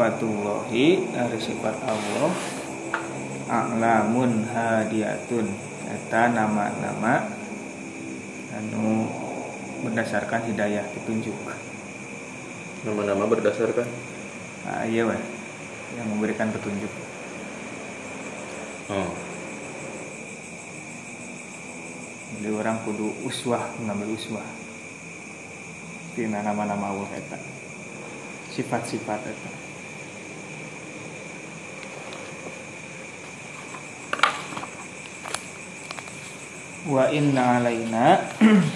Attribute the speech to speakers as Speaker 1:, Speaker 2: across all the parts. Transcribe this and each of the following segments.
Speaker 1: sifatullahi dari sifat Allah a'lamun hadiatun eta nama-nama anu berdasarkan hidayah petunjuk
Speaker 2: nama-nama berdasarkan?
Speaker 1: Ah, iya weh. Yang memberikan petunjuk.
Speaker 2: Oh.
Speaker 1: Jadi orang kudu uswah mengambil uswah. Tina nama-nama Allah eta. Sifat-sifat eta wa inna alaina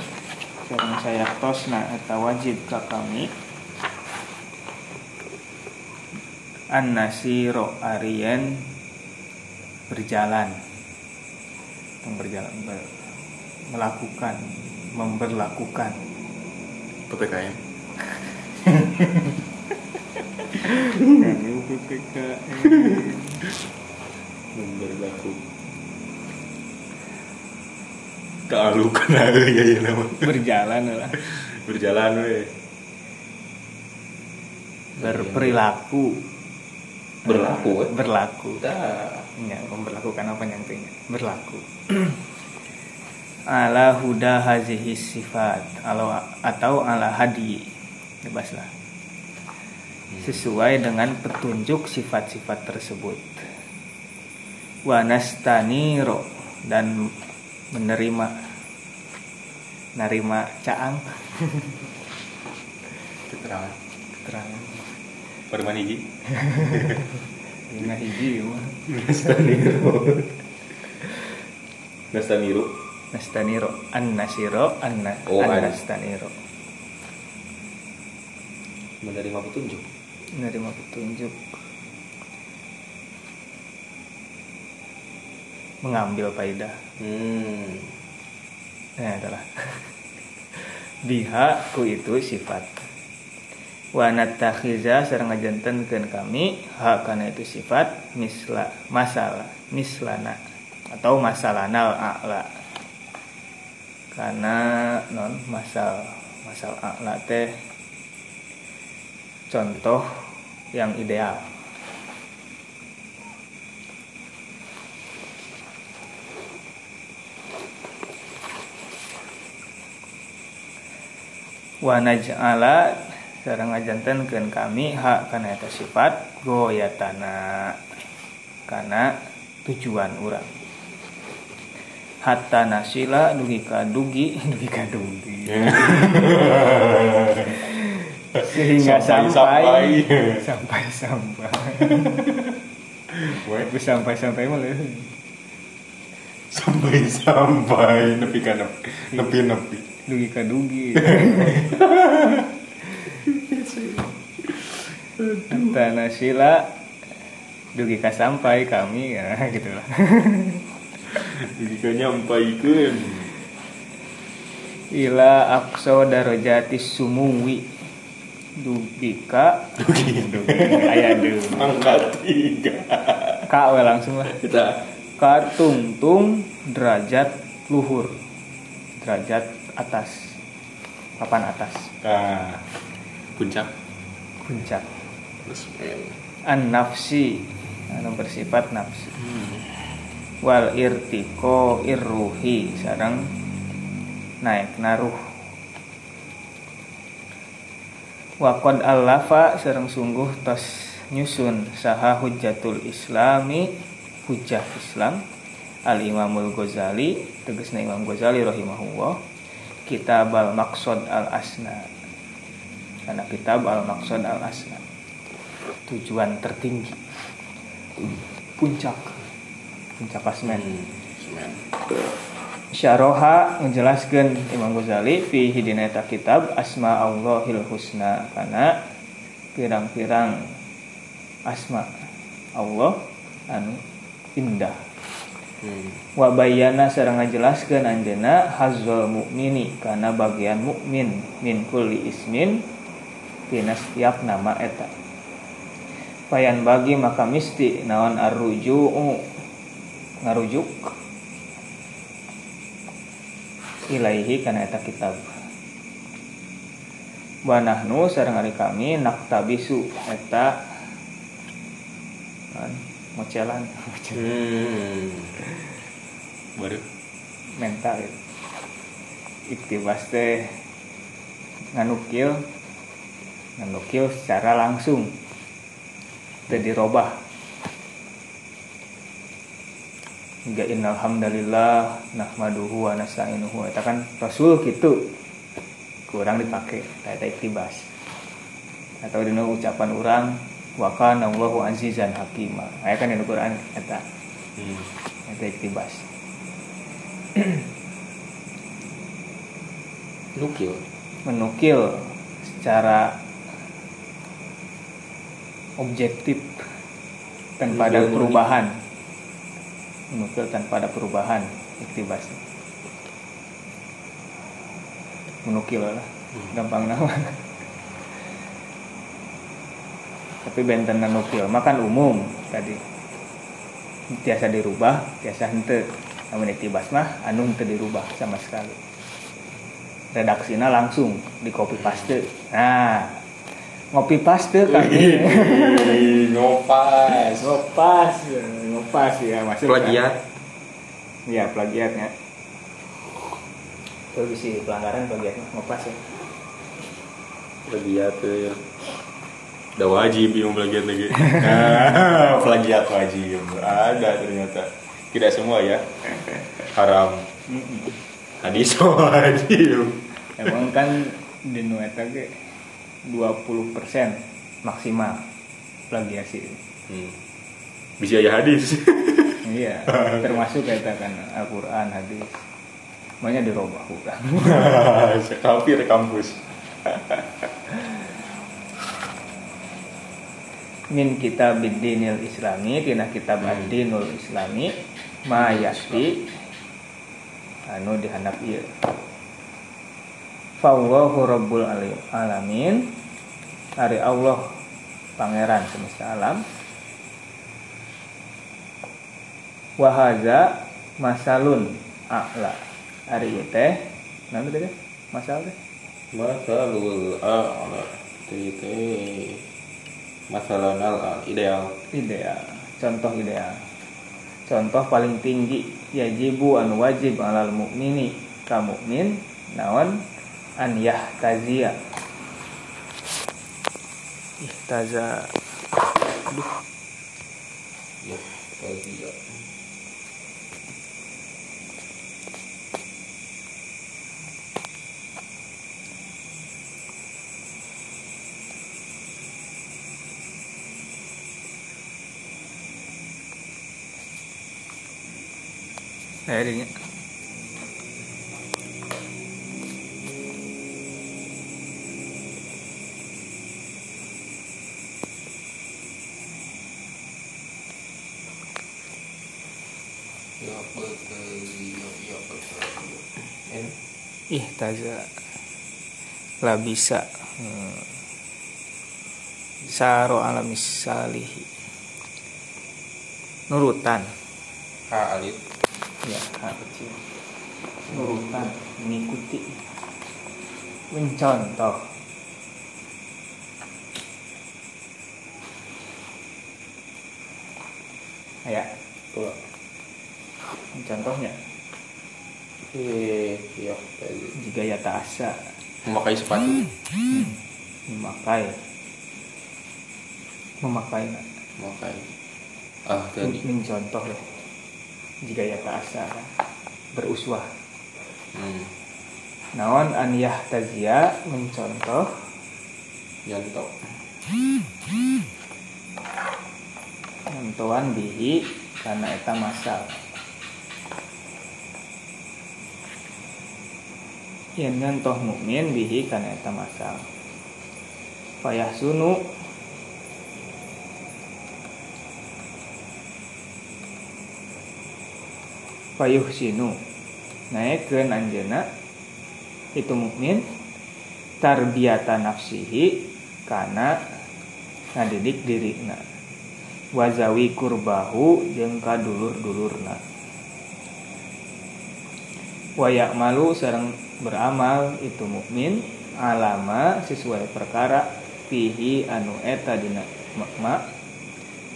Speaker 1: sareng saya tosna eta wajib ka kami. An nasiro arien berjalan berjalan ber- melakukan memberlakukan.
Speaker 2: PPKM berlaku kealukan. Aja ya ya nama
Speaker 1: berjalan lah.
Speaker 2: Berjalan we
Speaker 1: berperilaku.
Speaker 2: Berlaku we
Speaker 1: berlaku.
Speaker 2: Dah.
Speaker 1: ya memperlakukan apa nyangkanya berlaku. Ala huda hazihi sifat. Atau ala hadi. Bebaslah sesuai dengan petunjuk sifat-sifat tersebut. Wa nastaniro dan menerima narima caang.
Speaker 2: Keterangan.
Speaker 1: Keterangan.
Speaker 2: Parman hiji.
Speaker 1: Dina hiji mah.
Speaker 2: Nastaniro Nastaniro
Speaker 1: nastaniro an nasiro an
Speaker 2: Oh, an.
Speaker 1: nastaniro
Speaker 2: menerima petunjuk.
Speaker 1: Menerima petunjuk mengambil faedah
Speaker 2: hmm.
Speaker 1: nah adalah biha ku itu sifat. Wa natakhiza sareng ngajantenkeun kami ha kana itu sifat misla masalah mislana atau masalana a'la. Karena non masal masal a'la teh contoh yang ideal wa naj'ala sareng ngajantenkeun kami hak kana eta sifat goyatana kana tujuan urang. Hatta nasila dugi ka dugi dugi ka dugi. Sehingga sampai sampai sampai
Speaker 2: Weh,
Speaker 1: sampai sampai sampai malah
Speaker 2: sampai sampai nepi ka nepi nepi nepi.
Speaker 1: Dugi ka dugi. Hatta nasila dugi ka sampai kami ya gitu lah.
Speaker 2: Jadi ka nyampaikeun
Speaker 1: ila aqsa darajati sumuwi dugi ka dugi. aya deui.
Speaker 2: Angkat tiga.
Speaker 1: Ka we langsung lah.
Speaker 2: Kita
Speaker 1: ka tungtung derajat luhur. Derajat atas. Papan atas.
Speaker 2: Ka puncak.
Speaker 1: Puncak.
Speaker 2: Terus
Speaker 1: an nafsi anu bersifat nafsi. Wal irtiko irruhi. Sareng naik naruh. Wakod allafa. Sareng sungguh tos nyusun. Saha hujjatul islami hujjah islam. Al imamul ghazali tegesna imam ghazali rahimahullah. Kitab al maqsad al asna karena kitab al maqsad al asna tujuan tertinggi. Puncak. Puncak asmen.
Speaker 2: Semen
Speaker 1: Syaroha menjelaskan Imam Ghazali fi hidina eta kitab asma Allahil husna. Karena pirang-pirang asma Allah anu indah.
Speaker 2: Hmm.
Speaker 1: wa bayyana sareng ngajelaskeun anjeunna hazzul mukmini karena bagian mukmin min kulli ismin tina setiap nama eta. Payan bagi maka misti naon arruju'u ngarujuk ilaihi kana eta kitab. Wa nahnu sareng ari kami naktabisu eta mocelan
Speaker 2: Hmm. Baru.
Speaker 1: mental. Gitu. iktibas teh nganukil nganukil secara langsung. Teu dirobah hingga innal hamdalillah nahmaduhu wa nasta'inuhu. Eta kan rasul gitu kurang dipakai eta iktibas atau dina ucapan orang wa kana Allahu azizan hakima. Aya kan dina Quran eta
Speaker 2: Hmm.
Speaker 1: eta iktibas.
Speaker 2: Nukil.
Speaker 1: menukil secara objektif tanpa ada perubahan. Menukil tanpa ada perubahan iktibas. Menukil lah. Gampang nama tapi benten nukil makan umum tadi. Tiasa dirubah tiasa hente namun iktibas mah anu henteu dirubah sama sekali. Redaksinya langsung di copy paste. Nah ngopi paste kami.
Speaker 2: Ngopas.
Speaker 1: ngopas ngopas ya masuk
Speaker 2: Plagiat.
Speaker 1: Iya plagiatnya. Itu bisa pelanggaran plagiat ngopas ya.
Speaker 2: Plagiat tuh ya. Udah wajib yang plagiat lagi. Nah, plagiat wajib. Ada ternyata. Tidak semua ya. Haram. Hadis wajib.
Speaker 1: emang kan di nueta ge 20% maksimal plagiasi
Speaker 2: Hmm. Bisa ya hadis.
Speaker 1: iya termasuk kita kan Al-Quran hadis makanya dirubah bukan
Speaker 2: Sekafir kampus.
Speaker 1: Min kitab dinil islami tina kitab ad-dinul islami ma yasti anu dihandap ieu Fallahu rabbul alamin Ari Allah pangeran semesta alam Wahaza masalun a'la Ari ieu teh Naon teh masal teh
Speaker 2: Masalul a'la. Tete. Masalah al ideal.
Speaker 1: ideal. Contoh ideal. Contoh paling tinggi yajibu anu wajib alal mukmini ka mukmin naon? An yahtazia. Ihtaza. Aduh.
Speaker 2: Ya, tadi ya.
Speaker 1: akhirnya
Speaker 2: Ya betul, ya, ya betul. Eh,
Speaker 1: ihtaza la bisa hmm. saro ala misalihi nurutan
Speaker 2: Ha alif.
Speaker 1: Ya hak kecil nurutan mengikuti mencontoh ya
Speaker 2: Tuh.
Speaker 1: contohnya
Speaker 2: Eh, ya tadi.
Speaker 1: jika ya asa
Speaker 2: Memakai sepatu.
Speaker 1: memakai memakai
Speaker 2: Memakai. Ah, tadi.
Speaker 1: mencontoh ya jika ya asa beruswah
Speaker 2: Hmm.
Speaker 1: naon an yahtazia mencontoh
Speaker 2: Jantok.
Speaker 1: Nentuan bihi karena eta masal Yen nyentoh mukmin bihi karena eta masal Payah sunu Payuh sinu Naikkeun anjeuna Itu mukmin Tarbiyata nafsihi Kana Ngadidik dirina wazawi kurbahu jeung kadulur-dulurna. Wayak malu sareng beramal itu mukmin alama sesuai perkara fihi anu eta dina makma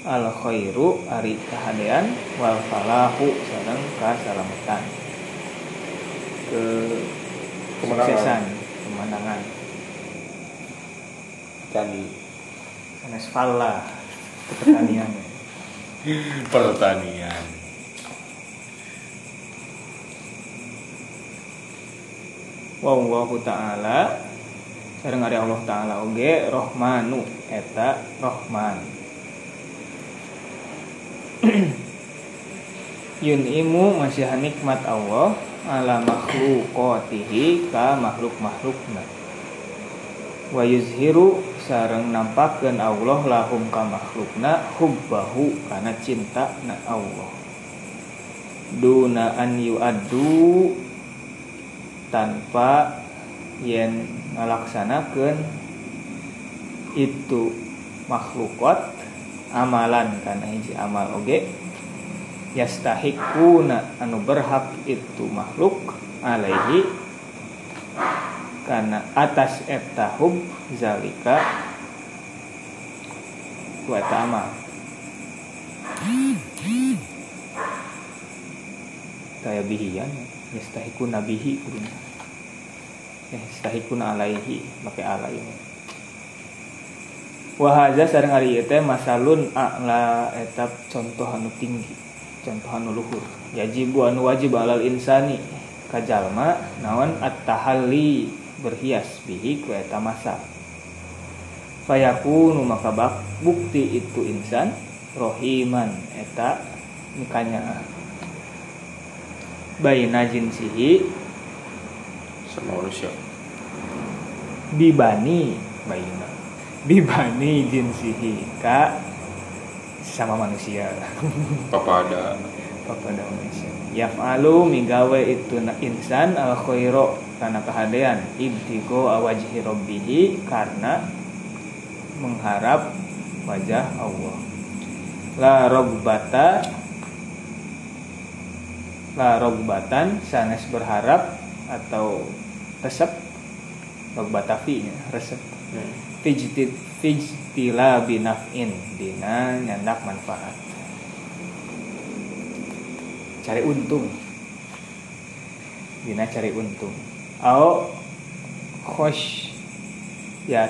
Speaker 1: al khairu ari kahadean wal falahu sareng kasalamatan. Ke kesuksesan kemenangan.
Speaker 2: Candi
Speaker 1: sanes falla pertanian.
Speaker 2: Pertanian.
Speaker 1: Wa wallahu ta'ala sareng ari Allah taala oge rohmanu eta rohman yun imu masih nikmat Allah ala makhluqatihi ka makhluk-makhlukna. Wa yuzhiru sareng nampakkeun Allah lahum ka makhlukna hubbahu kana cinta na Allah. Duna an yu'addu tanpa yen ngalaksanakeun itu makhlukot amalan kana hiji amal oge yastahiquna anu berhak itu makhluk alaihi karena atas etahub zalika ku eta amal. Kaya bihian yastahiquna bihi kuduna yastahiquna alaihi make alaihi wahaza sareng ari teh masalun a'la etap contoh anu tinggi contoh anu luhur. Yajibu anu wajib alal insani kajalma naon at-tahalli berhias bihi ku eta masa. Fayakunu maka bak bukti itu insan rohiman eta nikanya baina jinsihi
Speaker 2: sama manusia.
Speaker 1: bibani baina bibani jinsihi ka sama manusia.
Speaker 2: Papada
Speaker 1: kepada manusia. Yaf'alu migawe itu na insan al khairo karena kehadean ibtigo awajhi rabbihi karena mengharap wajah Allah. La robbata la robbatan sanes berharap atau resep. Robbatafi resep fijtit fijtila binaf'in dina nyandak manfaat. Cari untung. Dina cari untung. Au khosh ya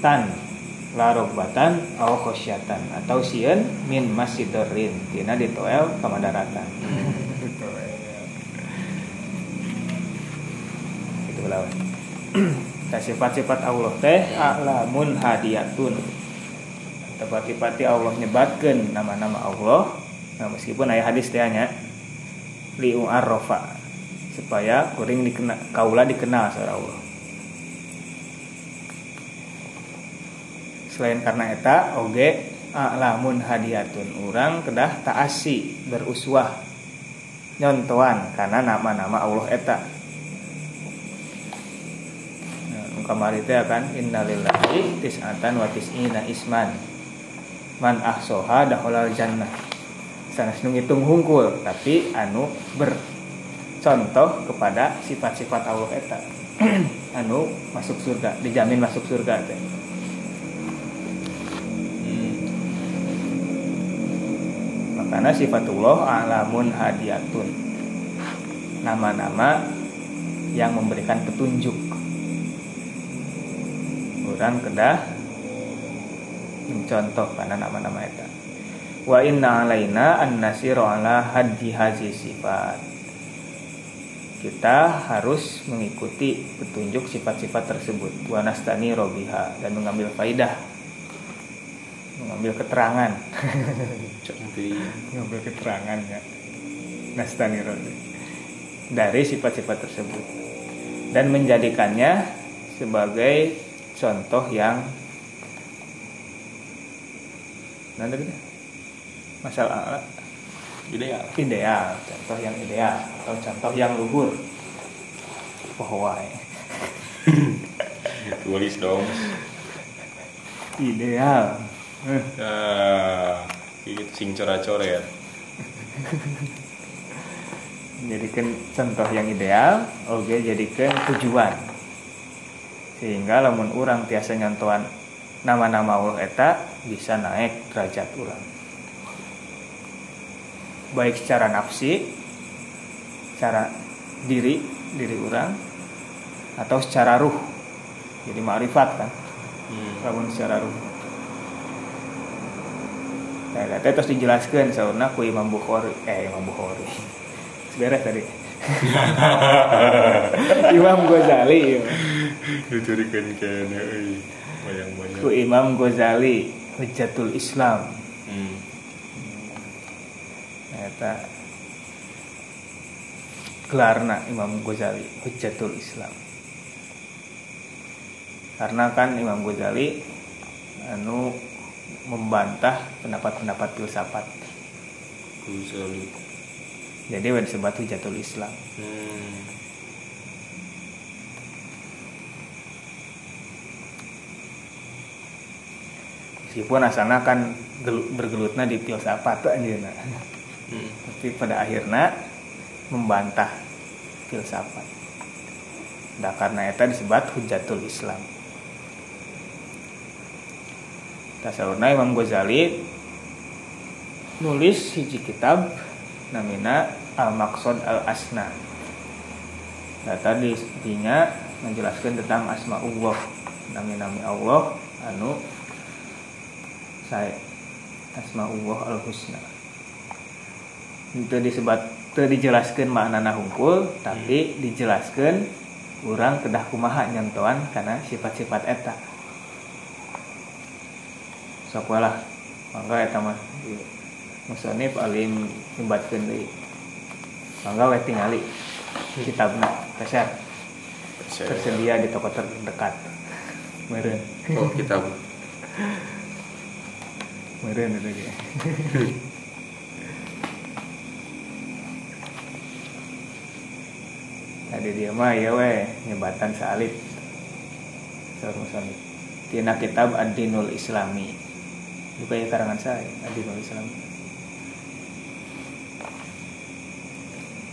Speaker 1: tan larobatan au khosyatan atau sieun min masidorin dina ditoel kamadaratan itu lawan sifat-sifat Allah teh alamun hadiyatun. Tepati-pati Allah nyebatkan nama-nama Allah. Nah meskipun ayat hadis teh nya liu arrofa supaya kuring dikenal kaula dikenal secara Allah. Selain karena eta oge alamun hadiyatun. Orang kedah taasi beruswah nyontoan karena nama-nama Allah eta kamari teh akan innalillahi tis'atan wa tis'ina isman man ahsoha daholal jannah. Sanes nu ngitung hungkul tapi anu bercontoh kepada sifat-sifat Allah eta. Anu masuk surga dijamin masuk surga teh. Makanya sifatullah alamun hadiatun. Nama-nama yang memberikan petunjuk orang kedah mencontoh karena nama-nama itu wa inna alaina an ala hadji haji sifat. Kita harus mengikuti petunjuk sifat-sifat tersebut. Wa nastani robiha dan mengambil faidah. Mengambil keterangan. Mengambil keterangan ya. Nastani robi dari sifat-sifat tersebut. Dan menjadikannya sebagai contoh yang nanti kita masalah
Speaker 2: ideal.
Speaker 1: ideal. Contoh yang ideal atau contoh yang luhur. Bahwa
Speaker 2: tulis dong.
Speaker 1: Ideal.
Speaker 2: Ah itu sing coret-coret.
Speaker 1: Jadikan contoh yang ideal oke jadikan tujuan sehingga lamun orang tiasa nyontohan nama-nama Allah eta bisa naik derajat orang baik secara nafsi secara diri diri orang atau secara ruh. Jadi ma'rifat kan? Hmm. secara ruh. Nah, terus dijelaskan sauna ku Imam Bukhari eh Imam Bukhari. Beres tadi Imam Ghazali
Speaker 2: dicurikan kayaknya bayang-bayang
Speaker 1: ku Imam Ghazali Hujatul Islam hmm. Eta gelarna Imam Ghazali Hujatul Islam karena kan Imam Ghazali anu membantah pendapat-pendapat filsafat.
Speaker 2: Ghazali.
Speaker 1: Jadi wajib disebut hujatul Islam. Hmm. Meskipun asalnya kan bergelutnya di filsafat aja hmm. tapi pada akhirnya membantah filsafat. Nah karena itu disebut hujatul Islam. Tasawurna Imam Ghazali nulis hiji kitab namina Al Maqsad Al Asna. Data di dinya menjelaskan tentang asma Allah, nami-nami Allah anu saya asma Allah Al Husna. Itu disebut itu dijelaskan makna hungkul tapi dijelaskan orang kedah kumaha nyentuhan karena sifat-sifat eta. Sakulah mangga eta mah musonif alim nyumbatkeun deui mangga we tingali kitabna kasar tersedia di toko terdekat. Meureun
Speaker 2: oh kitab
Speaker 1: meureun itu ge Tadi dia mah ya we nyebatan salib Saur musonif Tina kitab Ad-Dinul Islami. Bukan ya karangan saya Adinul Islam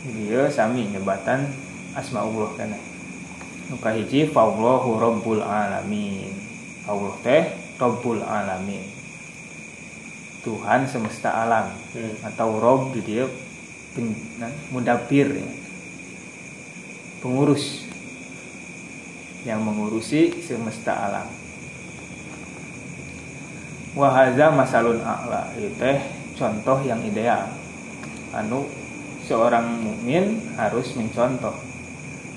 Speaker 1: dia sami nyebatan asma Allah kan nuka hiji Allahu Rabbul Alamin. Allah teh Rabbul Alamin. Tuhan semesta alam hmm. atau Rob di dia mudapir ya. pengurus. Yang mengurusi semesta alam. Wahaza masalun a'la itu teh contoh yang ideal. Anu seorang mukmin harus mencontoh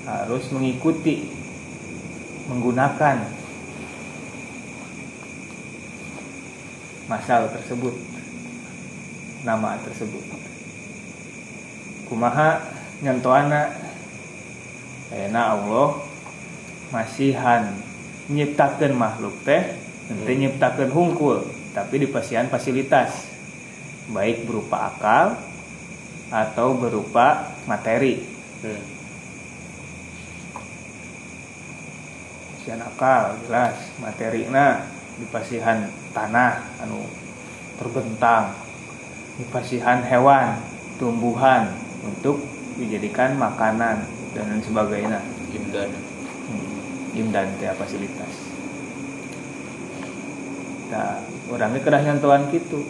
Speaker 1: harus mengikuti menggunakan masal tersebut nama tersebut. Kumaha nyentuhana? Enak Allah masihan nyiptakan makhluk teh nanti hmm. nyiptakan hungkul tapi di pasian fasilitas. Baik berupa akal atau berupa materi hmm. akal jelas materi nah di pasihan tanah anu terbentang di pasihan hewan tumbuhan untuk dijadikan makanan dan sebagainya
Speaker 2: imdan
Speaker 1: hmm. imdan ya fasilitas nah orangnya kedah nyantuan gitu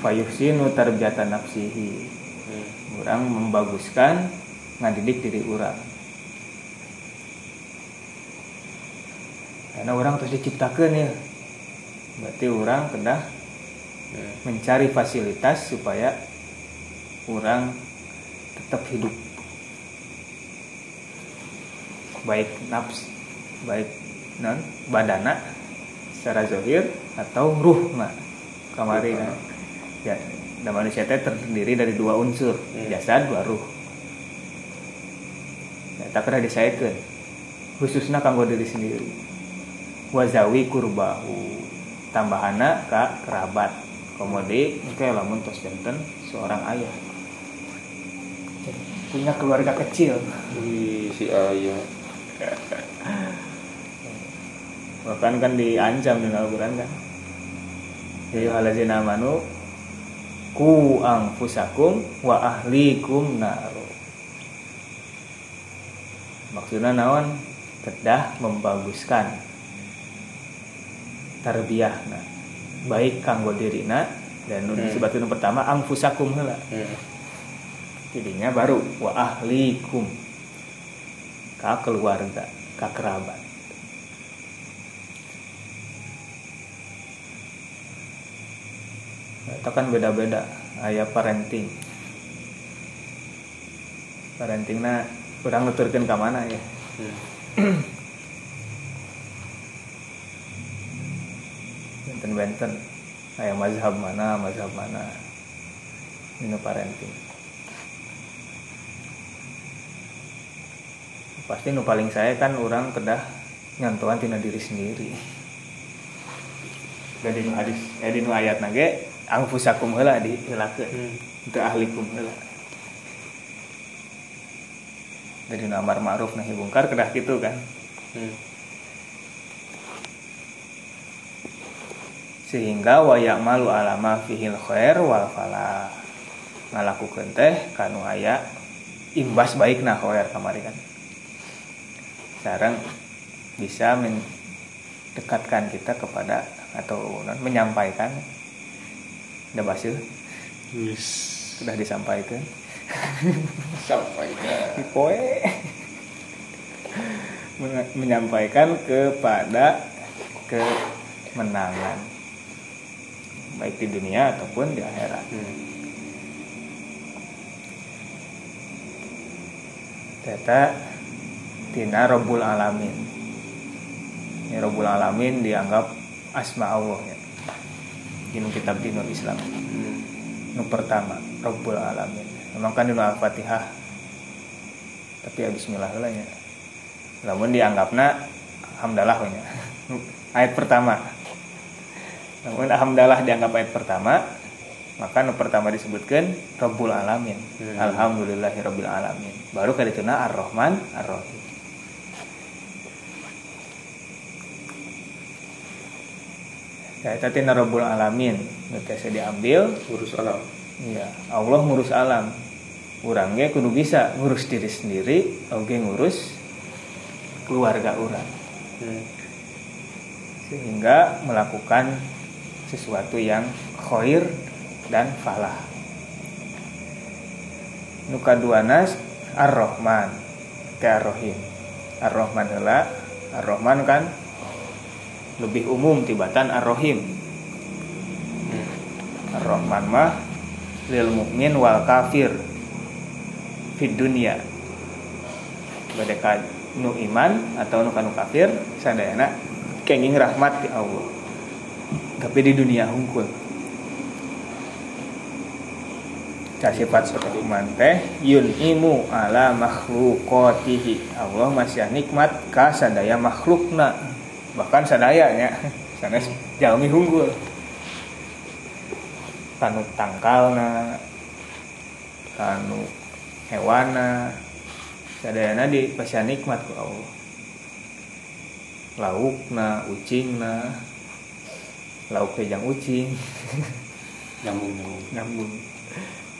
Speaker 1: fayuhsinu tarbiyata nafsihi. Orang membaguskan ngadidik diri orang karena orang terus diciptakan ya berarti orang hmm. mencari fasilitas supaya orang tetap hidup baik nafs baik non badana secara zohir atau ruh nah kamari nah. ya dan manusia itu terdiri dari dua unsur. Hmm. jasad dua ruh. Ya, tak kena disayatkan. Khususnya kanggo diri sendiri. Wazawi kurbahu. Tambahana ke kerabat. Komodi kayak lamun tos benten seorang ayah. Punya keluarga kecil.
Speaker 2: Wih, si ayah.
Speaker 1: Bahkan kan diancam dengan Al-Quran kan. Ya halazina amanu ku pusakum wa ahlikum naru. Maksudnya naon? Kedah membaguskan. Tarbiyah nah baik kanggo dirina dan nu
Speaker 2: Hmm.
Speaker 1: disebutkeun nu pertama angfusakum heula.
Speaker 2: Hmm.
Speaker 1: jadinya baru wa ahlikum. Ka keluarga ka kerabat Nah, itu kan beda-beda aya parenting. Parentingna kurang nuturkeun ka mana ya?
Speaker 2: Hmm.
Speaker 1: benten-benten. Aya mazhab mana mazhab mana? Ini parenting. Pasti nu paling saya kan orang kedah nyantuan tina diri sendiri. Dan di nu hadis eh di ayat nage angfusakum heula di heulakeun.
Speaker 2: Hmm.
Speaker 1: untuk ahlikum heula. Dari nu amar ma'ruf nahi bungkar kedah gitu kan.
Speaker 2: Hmm.
Speaker 1: sehingga wayak malu alama fihil khair wal falah. Ngalakukeun teh kanu aya imbas baik nah khair kamari kan. Sekarang bisa mendekatkan kita kepada atau menyampaikan udah bahasa
Speaker 2: Wis.
Speaker 1: sudah disampaikan?
Speaker 2: Sampai ke
Speaker 1: poe. Men- menyampaikan kepada kemenangan baik di dunia ataupun di akhirat.
Speaker 2: Hmm.
Speaker 1: Teta Tina Robul Alamin. Ini Robul Alamin dianggap asma Allah ya. Dinu kitab dinul Islam.
Speaker 2: Hmm.
Speaker 1: Nu pertama Robul Alamin. Memang kan dinu Al-Fatihah. Tapi ya bismillah lah ya. Namun dianggapna Alhamdulillah nya Ayat pertama. Namun Alhamdulillah dianggap ayat pertama maka nu pertama disebutkan Rabbul Alamin.
Speaker 2: Hmm.
Speaker 1: Alhamdulillahirabbil alamin. Baru kadituna Ar-Rahman Ar-Rahim Ya, tadi Rabbul Alamin tiasa diambil
Speaker 2: Urus alam.
Speaker 1: Iya, Allah ngurus alam. Urangnya kudu bisa ngurus diri sendiri, oge ngurus keluarga orang.
Speaker 2: Hmm.
Speaker 1: Sehingga melakukan sesuatu yang khair dan falah. Nuka duanas Ar-Rahman ke Ar-Rahim. Ar-Rahman heula, Ar-Rahman kan lebih umum tibatan Ar-Rahim. Ar-Rahman mah lil mukmin wal kafir fid dunya. Badeka nu iman atau nu kanu kafir sadayana kenging rahmat ti Allah. Tapi di dunia hungkul. Ca sifat Rahman teh yunimu ala makhluqatihi. Allah masih nikmat ka sadaya makhlukna bahkan sadaya nya sanes jalmi hunggul kanu tangkalna kanu hewana. Sadayana di pasya nikmat ku Allah. Laukna ucingna. Lauk pejang ucing.
Speaker 2: Nyambung. Nyambung.
Speaker 1: nyambung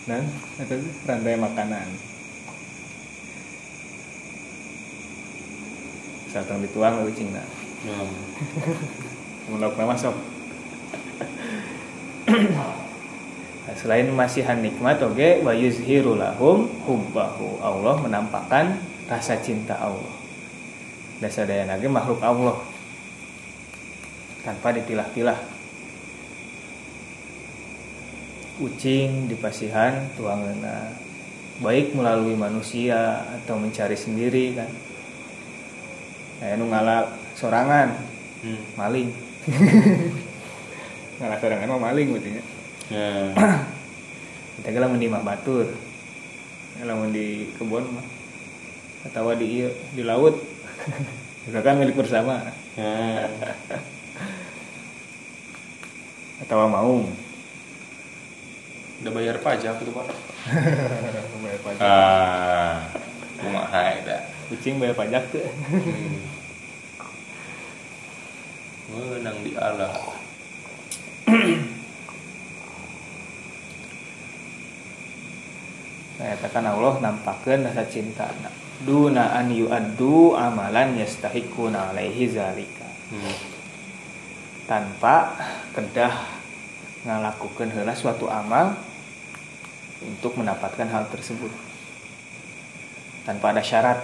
Speaker 1: dan itu rantai makanan. Satang dituang ucingna.
Speaker 2: Nyambung.
Speaker 1: Mun laukna masuk Nah, selain masihan nikmat oke wa yuzhiru lahum hubbahu. Allah menampakkan rasa cinta Allah. Dasa daya lagi makhluk Allah. Tanpa dipilah-pilah ucing di pasihan tuangeuna baik melalui manusia atau mencari sendiri kan. Kayak nu ngalah sorangan
Speaker 2: Hmm.
Speaker 1: maling ngalah sorangan mah maling berarti nya.
Speaker 2: Ya.
Speaker 1: kita kira di mah batur lamun di kebun mah atau di ieu, di laut itu kan milik bersama
Speaker 2: Ya.
Speaker 1: atau maung
Speaker 2: Udah bayar pajak itu pak.
Speaker 1: bayar pajak
Speaker 2: Ah. Kumaha eta.
Speaker 1: kucing bayar pajak tuh
Speaker 2: Hmm. Menang di Allah.
Speaker 1: katakan Allah nampakkan rasa cinta duna an yu'addu amalan yastahiquna alaihi zalika
Speaker 2: Hmm.
Speaker 1: tanpa kedah ngalakukan hela suatu amal untuk mendapatkan hal tersebut tanpa ada syarat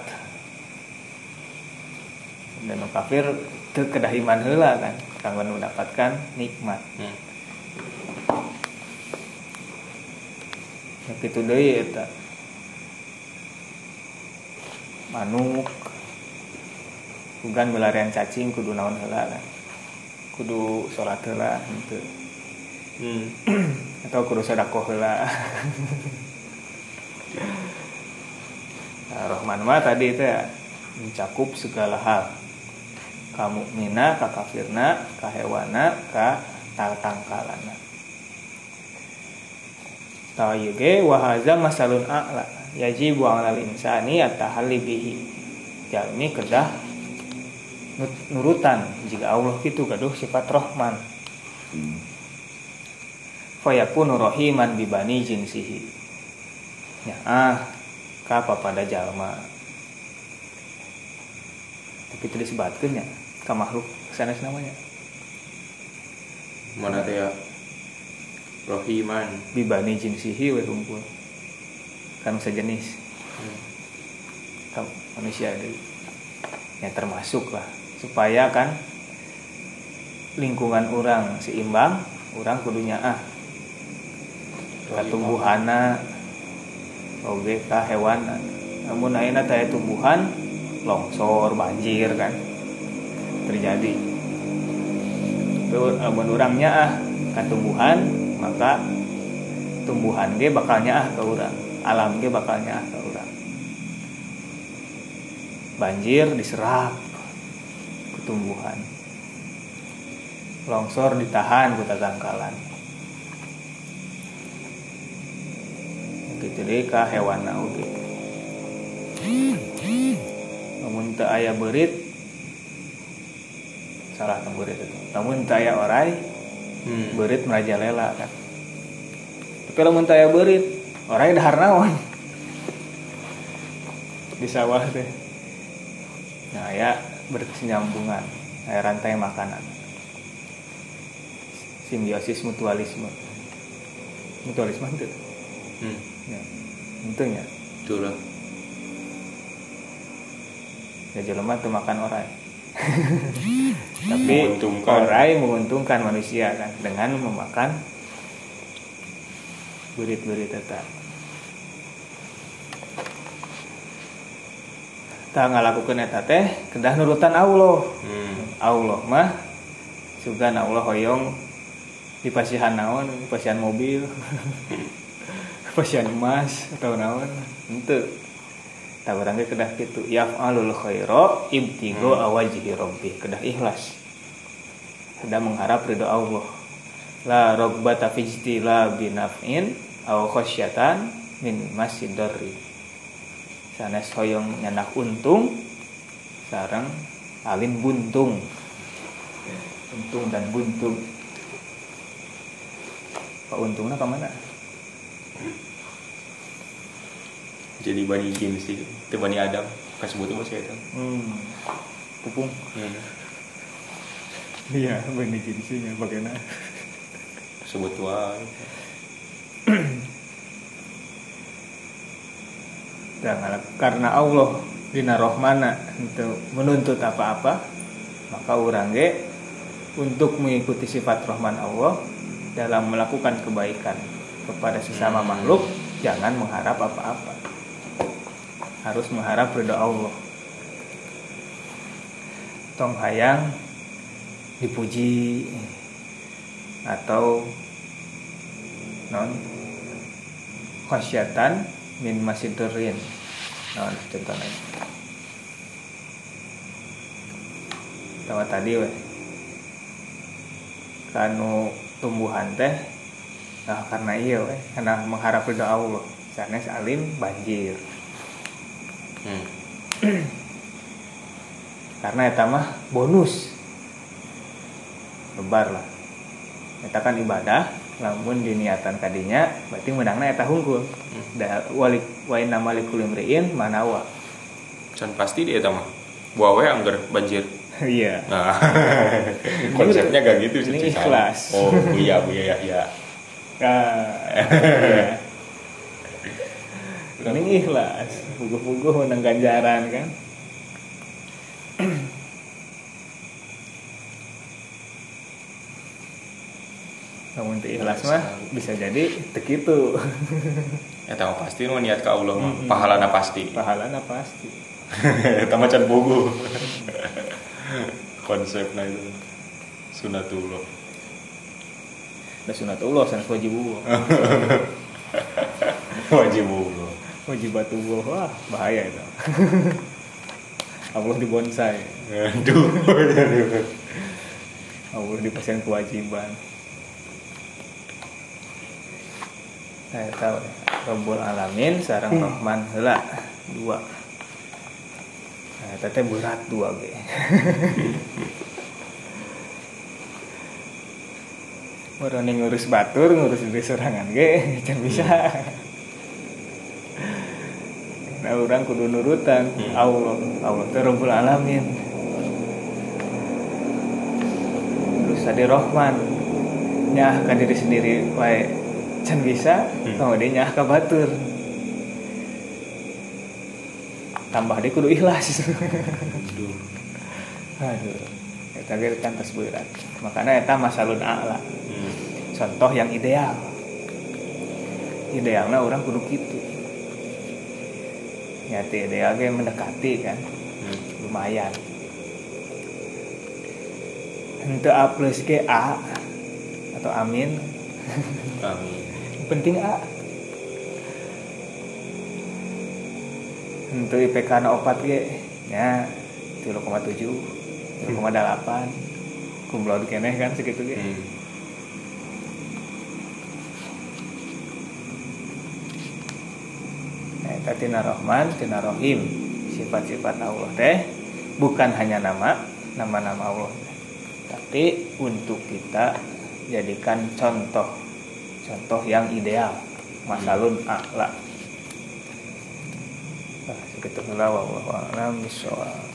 Speaker 1: dan kafir teu kedah iman heula kan kanggo mendapatkan nikmat.
Speaker 2: Hmm.
Speaker 1: kitu deui eta. Manuk. Bukan belarian cacing kudu naon heula kan. Kudu sholat heula gitu
Speaker 2: Hmm.
Speaker 1: atau kudu sedekah heula. Nah, Rahman mah tadi itu ya mencakup segala hal kamu mina ka kafirna ka hewana ka tangkalana Tawayyuge wahaza masalun a'la. Yajibu alal insani atahalli bihi. Jalmi kedah nurutan. Jika Allah itu gaduh sifat rahman. Fayakunu rahiman bibani jinsihi. Ya ah kapa pada jalma? Tapi itu disebutkan ya ka makhluk sanes namanya
Speaker 2: Mana teh ya? Rohiman.
Speaker 1: bibani jinsihi we hunkul kan sejenis
Speaker 2: Hmm.
Speaker 1: Manusia deui. ya termasuk lah supaya kan lingkungan orang seimbang orang kudunya ah tumbuhana oge ka hewan namun ayeuna taya tumbuhan longsor banjir kan terjadi. Tuh, amun urangnya ah ka tumbuhan maka tumbuhan ge bakalnya ah ke urang. Alam ge bakalnya ah ke urang. Banjir diserap ke tumbuhan. Longsor ditahan ku tatangkalan gitu deh ka hewan oge. Namun teu aya berit salah tong berit itu. Namun teu aya orai
Speaker 2: Hmm.
Speaker 1: berit merajalela kan. Tapi lamun teu aya berit orai dahar naon? Di sawah teh. Nah ya berkesinambungan aya rantai makanan. Simbiosis mutualisme. Mutualisme itu
Speaker 2: Hmm.
Speaker 1: ya tentunya
Speaker 2: Betul lah.
Speaker 1: ya jelema tuh makan orai tapi
Speaker 2: Menguntungkan.
Speaker 1: orai menguntungkan manusia kan dengan memakan berit-berit eta tak ngalakukan eta teh kedah nurutan Allah
Speaker 2: Hmm.
Speaker 1: Allah mah sugan Allah hoyong di pasihan naon di pasihan mobil pasihan emas atau naon ente tak barangnya kedah gitu yaf'alul khaira ibtigo awajihi rabbih kedah ikhlas. Kedah mengharap ridho Allah. La robbata fijtila binaf'in aw khasyatan min masidari sanes hoyong nyanak untung sarang alim buntung. Untung dan buntung. Pak untungnya ke mana?
Speaker 2: Jadi bani jin sih. Itu bani Adam. Kan sebut apa sih itu?
Speaker 1: Hmm, pupung.
Speaker 2: Hmm.
Speaker 1: Iya, benih jenisnya bagaimana?
Speaker 2: Sebut tua.
Speaker 1: Jangan karena Allah dina rohmana untuk menuntut apa-apa maka orang ge untuk mengikuti sifat rohman Allah dalam melakukan kebaikan kepada sesama
Speaker 2: Hmm.
Speaker 1: makhluk jangan mengharap apa-apa harus mengharap ridho Allah. Tong hayang dipuji. Atau non khasyatan min masidurin. Non contohnya. Tawa tadi weh. Kanu tumbuhan teh nah karena iya weh. Karena mengharap ridho Allah. Sanes alim banjir
Speaker 2: Hmm.
Speaker 1: karena eta mah bonus lebar lah eta kan ibadah lamun diniatan kadinya berarti menangna eta hungkul da walik wa inna malikul imriin manawa
Speaker 2: Can pasti dia mah. Buah we anggar banjir.
Speaker 1: iya
Speaker 2: Nah, konsepnya gak gitu
Speaker 1: Ini
Speaker 2: cuci
Speaker 1: ikhlas.
Speaker 2: Oh, Buya, Buya Yahya.
Speaker 1: Ah, iya. ini ikhlas puguh-puguh menang ganjaran kan namun itu ikhlas mah bisa jadi begitu
Speaker 2: Ya tahu pasti nu niat ke Allah mah. Pahalana pasti.
Speaker 1: pahalanya pasti
Speaker 2: Eta macan bogo. Konsepnya itu sunatullah.
Speaker 1: ada sunatullah sana wajibullah
Speaker 2: Wajib bogo.
Speaker 1: Wajibatullah wah bahaya itu. Allah dibonsai
Speaker 2: Aduh.
Speaker 1: Allah dipasang kewajiban. Saya tahu deh. Rabbul Alamin sarang Rahman. Heula dua. Nah teteh berat dua ge. Meroni ngurus batur, ngurus diri sorangan ge, can bisa. Nah, orang kudu nurutan
Speaker 2: Hmm.
Speaker 1: Allah, Allah teh Rabbul Alamin. Terus ada Rahman, nyah ka diri sendiri wae can bisa,
Speaker 2: Hmm.
Speaker 1: kemudian nyah ka batur. Tambah dia kudu ikhlas.
Speaker 2: Aduh.
Speaker 1: Aduh, eta ge kan tos berat. Makanya eta masalun a'la.
Speaker 2: Hmm.
Speaker 1: contoh yang ideal idealnya orang kudu gitu nyati ideal kayak mendekati kan
Speaker 2: Hmm.
Speaker 1: lumayan untuk A plus ke A atau amin
Speaker 2: Amin.
Speaker 1: penting A untuk IPK na opat ge ya 3,7 3,8 kumlaut keneh kan segitu ge
Speaker 2: Hmm.
Speaker 1: Eta tina Rahman, tina Rahim Sifat-sifat Allah teh Bukan hanya nama Nama-nama Allah. Tapi untuk kita Jadikan contoh Contoh yang ideal. Masalun a'la. Nah, segitu a'lam. Bishawab.